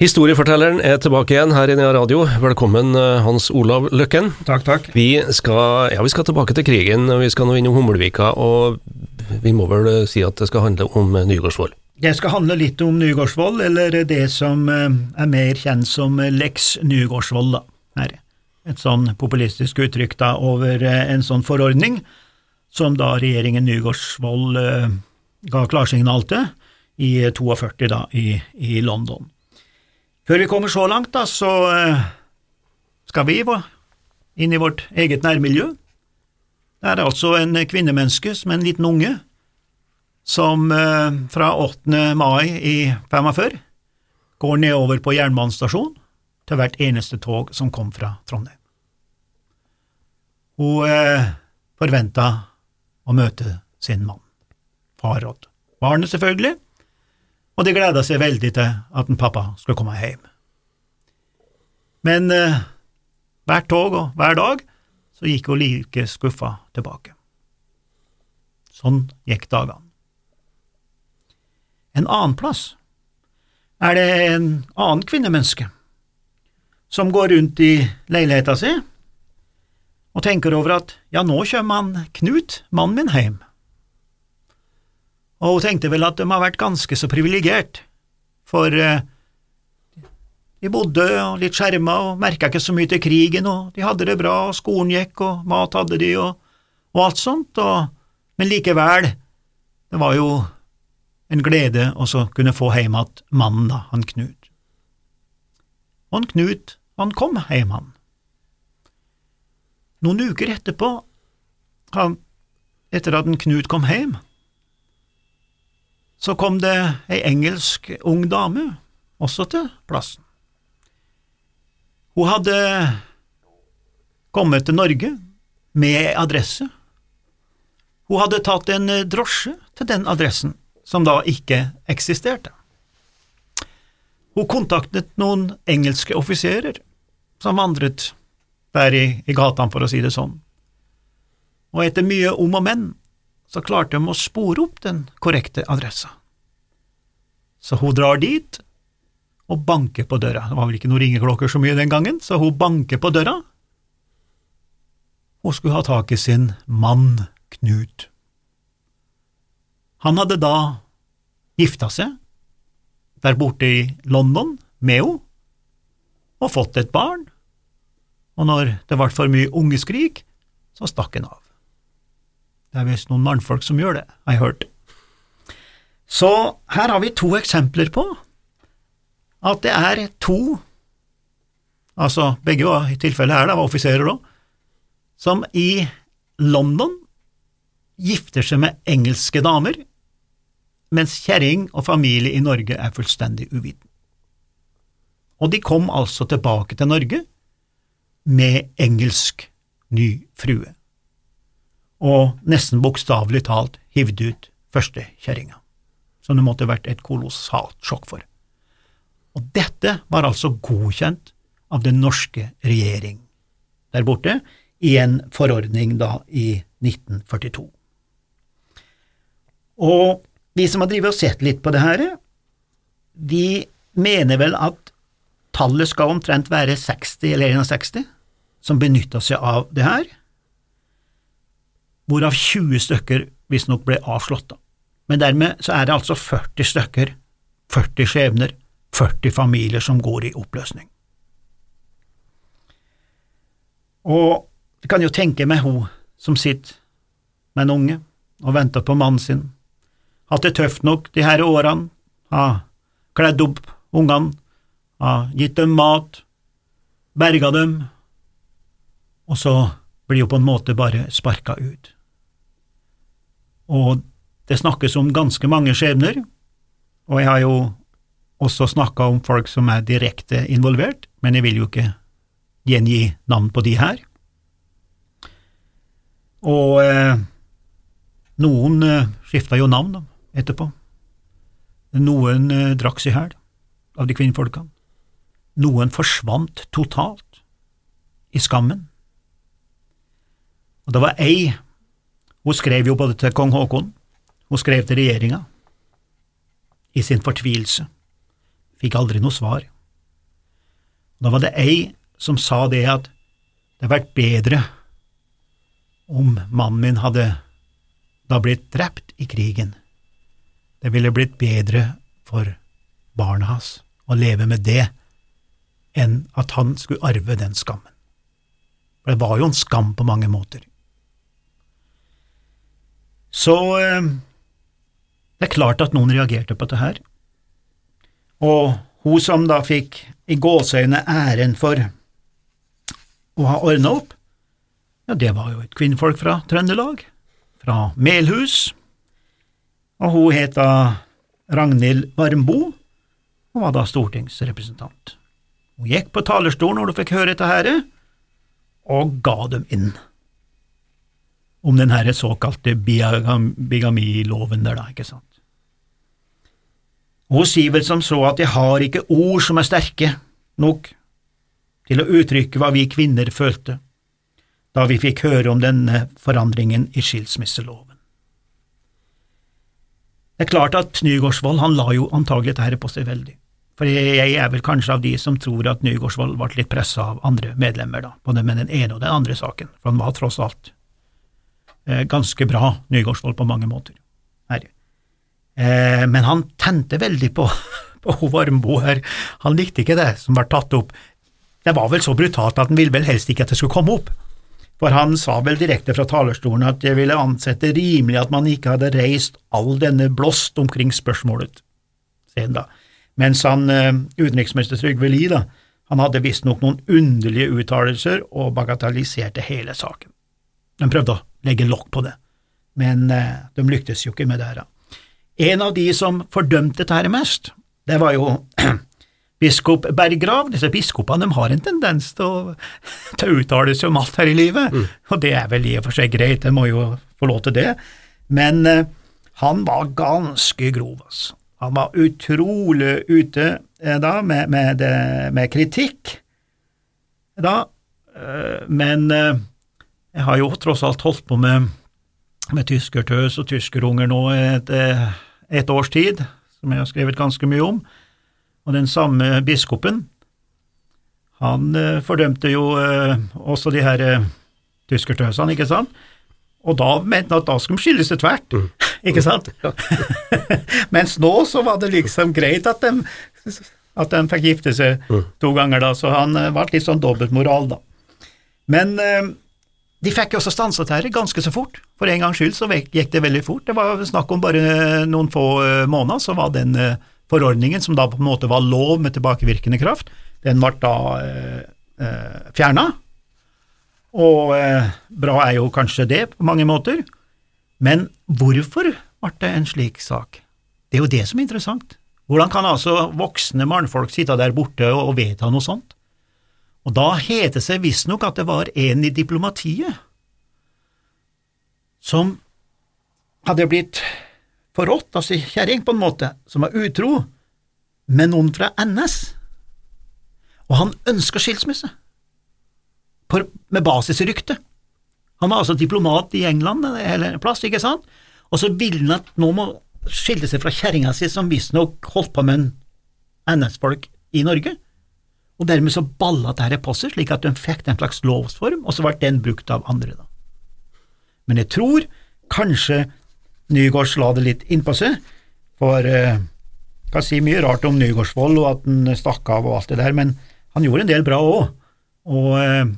Historiefortelleren er tilbake igjen her i Nea Radio. Velkommen, eh, Hans Olav Løkken. Takk, takk. Vi skal, ja, vi skal tilbake til krigen, og vi skal nå innom Hummelvika, og vi må vel eh, si at det skal handle om eh, Nygårdsvold. Det skal handle litt om Nygårdsvold, eller det som er mer kjent som Lex Nygårdsvold. da. Her. Et sånn populistisk uttrykk da over en sånn forordning som da regjeringen Nygårdsvold ga klarsignal til i 42 da, i, i London. Før vi kommer så langt, da, så eh, skal vi inn i vårt eget nærmiljø. Det er altså en kvinnemenneske som er en liten unge, som eh, fra 8. mai i 45 går nedover på jernbanestasjonen til hvert eneste tog som kom fra Trondheim. Hun eh, forventa å møte sin mann, far og barnet selvfølgelig, og de gleda seg veldig til at en pappa skulle komme hjem. Men eh, hvert tog og hver dag så gikk hun like skuffa tilbake. Sånn gikk dagene. En annen plass er det en annen kvinnemenneske som går rundt i leiligheta si og tenker over at ja, nå kommer han Knut, mannen min, hjem. Og hun tenkte vel at de har vært ganske så privilegert, for eh, de bodde litt skjerma og merka ikke så mye til krigen, og de hadde det bra, og skolen gikk, og mat hadde de, og, og alt sånt, og, men likevel, det var jo en glede å kunne få hjem igjen mannen, da, han Knut. Og han Knut, han kom hjem, han. Noen uker etterpå, han, etter at en Knut kom hjem, så kom det ei engelsk ung dame også til plassen. Hun hadde kommet til Norge med adresse. Hun hadde tatt en drosje til den adressen, som da ikke eksisterte. Hun kontaktet noen engelske offiserer som vandret der i, i gatene, for å si det sånn, og etter mye om og men så klarte de å spore opp den korrekte adressa. Så hun drar dit og banker på døra. Det var vel ikke noen ringeklokker så mye den gangen, så hun banker på døra. Hun skulle ha tak i sin mann Knut. Han hadde da gifta seg der borte i London med henne og fått et barn, og når det ble for mye ungeskrik, så stakk han av. Det er visst noen mannfolk som gjør det, har jeg hørt. Så her har vi to eksempler på at det er to, altså begge var i tilfellet her da, var offiserer da, som i London gifter seg med engelske damer, mens kjerring og familie i Norge er fullstendig uviten. Og de kom altså tilbake til Norge med engelsk ny frue, og nesten bokstavelig talt hivde ut førstekjerringa, som det måtte vært et kolossalt sjokk for. Og dette var altså godkjent av den norske regjering der borte i en forordning da i 1942. Og de som har drevet og sett litt på det her, de mener vel at tallet skal omtrent være 60 eller 61 som benytta seg av det her, hvorav 20 stykker visstnok ble avslått. Men dermed så er det altså 40 stykker, 40 skjebner, 40 familier som går i oppløsning. Og du kan jo tenke meg hun som sitter med en unge og venter på mannen sin, hatt det tøft nok de her årene, har kledd opp ungene, har gitt dem mat, berga dem, og så blir hun på en måte bare sparka ut. Og det snakkes om ganske mange skjebner, og jeg har jo også snakka om folk som er direkte involvert, men jeg vil jo ikke gjengi navn på de her. Og eh, noen eh, skifta jo navn etterpå. Noen eh, drakk seg i hjel av de kvinnfolkene. Noen forsvant totalt i skammen. Og det var ei, hun skrev jo både til kong Haakon, hun skrev til regjeringa, i sin fortvilelse, fikk aldri noe svar. Da var det ei som sa det at det hadde vært bedre om mannen min hadde da blitt drept i krigen. Det ville blitt bedre for barna hans å leve med det enn at han skulle arve den skammen. For det var jo en skam på mange måter. Så eh, det er klart at noen reagerte på dette her, og hun som da fikk i gåseøyne æren for å ha ordna opp, ja, det var jo et kvinnfolk fra Trøndelag, fra Melhus, og hun het da Ragnhild Varmbo, og var da stortingsrepresentant. Hun gikk på talerstolen når hun fikk høre dette her, og ga dem inn om den her såkalte bigamiloven der, da, ikke sant. Hun sier vel som så at jeg har ikke ord som er sterke nok til å uttrykke hva vi kvinner følte da vi fikk høre om denne forandringen i skilsmisseloven. Det er klart at Nygaardsvold han la jo antagelig dette på seg veldig, for jeg er vel kanskje av de som tror at Nygaardsvold ble litt pressa av andre medlemmer da, både med den ene og den andre saken, for han var tross alt ganske bra, Nygaardsvold, på mange måter. Her. Eh, men han tente veldig på, på Varmbo her. Han likte ikke det som var tatt opp. Det var vel så brutalt at han ville vel helst ikke at det skulle komme opp. For han sa vel direkte fra talerstolen at jeg ville ansette rimelig at man ikke hadde reist all denne blåst omkring spørsmålet. Sen da. Mens han, eh, utenriksminister Trygve Lie, da, han hadde visstnok noen underlige uttalelser og bagatelliserte hele saken. De prøvde å legge lokk på det, men eh, de lyktes jo ikke med det. her. En av de som fordømte dette mest, det var jo biskop Berggrav. Disse biskopene de har en tendens til å, til å uttale seg om alt her i livet, mm. og det er vel i og for seg greit, de må jo få lov til det, men eh, han var ganske grov, altså. Han var utrolig ute eh, da med, med, med, kritikk, da, eh, men jeg har jo tross alt holdt på med, med tyskertøs og tyskerunger nå et et års tid, som jeg har skrevet ganske mye om, og den samme biskopen, han eh, fordømte jo eh, også de her eh, tyskertøsene, ikke sant, og da mente han at da skulle de skilles til tvert, mm. ikke sant? Mens nå så var det liksom greit at de, at de fikk gifte seg mm. to ganger, da, så han ble litt sånn dobbeltmoral, da. Men de fikk jo også stanset dette ganske så fort. For en gangs skyld så gikk det veldig fort. Det var snakk om bare noen få eh, måneder, så var den eh, forordningen, som da på en måte var lov med tilbakevirkende kraft, den ble da eh, eh fjerna. Og eh, bra er jo kanskje det på mange måter, men hvorfor ble det en slik sak? Det er jo det som er interessant. Hvordan kan altså voksne mannfolk sitte der borte og vedta noe sånt? Og da het det seg visstnok at det var en i diplomatiet som hadde blitt forrådt av sin kjerring, på en måte, som var utro, med noen fra NS, og han ønska skilsmisse, med basis i ryktet. Han var altså diplomat i England eller en plass, ikke sant, og så ville han at nå må skille seg fra kjerringa si, som visstnok holdt på med en NS-folk i Norge og dermed så balla dette på seg, slik at de fikk en slags lovsform, og så ble den brukt av andre. da. Men jeg tror kanskje Nygaards la det litt innpå seg, for eh, kan si mye rart om Nygaardsvold og at han stakk av og alt det der, men han gjorde en del bra òg. Og eh,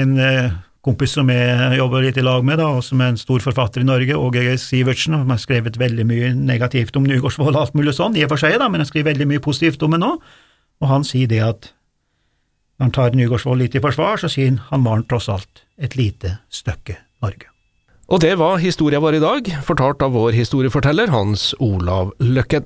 en eh, kompis som jeg jobber litt i lag med, da, og som er en stor forfatter i Norge, Åge Sivertsen, som har skrevet veldig mye negativt om Nygaardsvold og alt mulig sånn, i og for seg, da, men han skriver veldig mye positivt om det nå, og han sier det at når han tar Nygaardsvold litt i forsvar, så sier han han var tross alt et lite stykke Norge. Og det var historia vår i dag, fortalt av vår historieforteller Hans Olav Løkken.